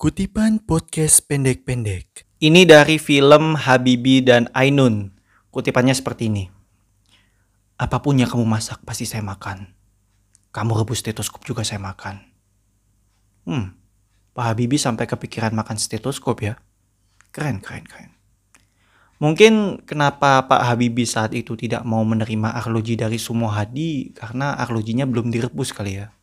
Kutipan podcast pendek-pendek. Ini dari film Habibi dan Ainun. Kutipannya seperti ini. Apa pun yang kamu masak pasti saya makan. Kamu rebus stetoskop juga saya makan. Hmm, Pak Habibi sampai kepikiran makan stetoskop ya. Keren, keren, keren. Mungkin kenapa Pak Habibi saat itu tidak mau menerima arloji dari Sumo Hadi karena arlojinya belum direbus kali ya.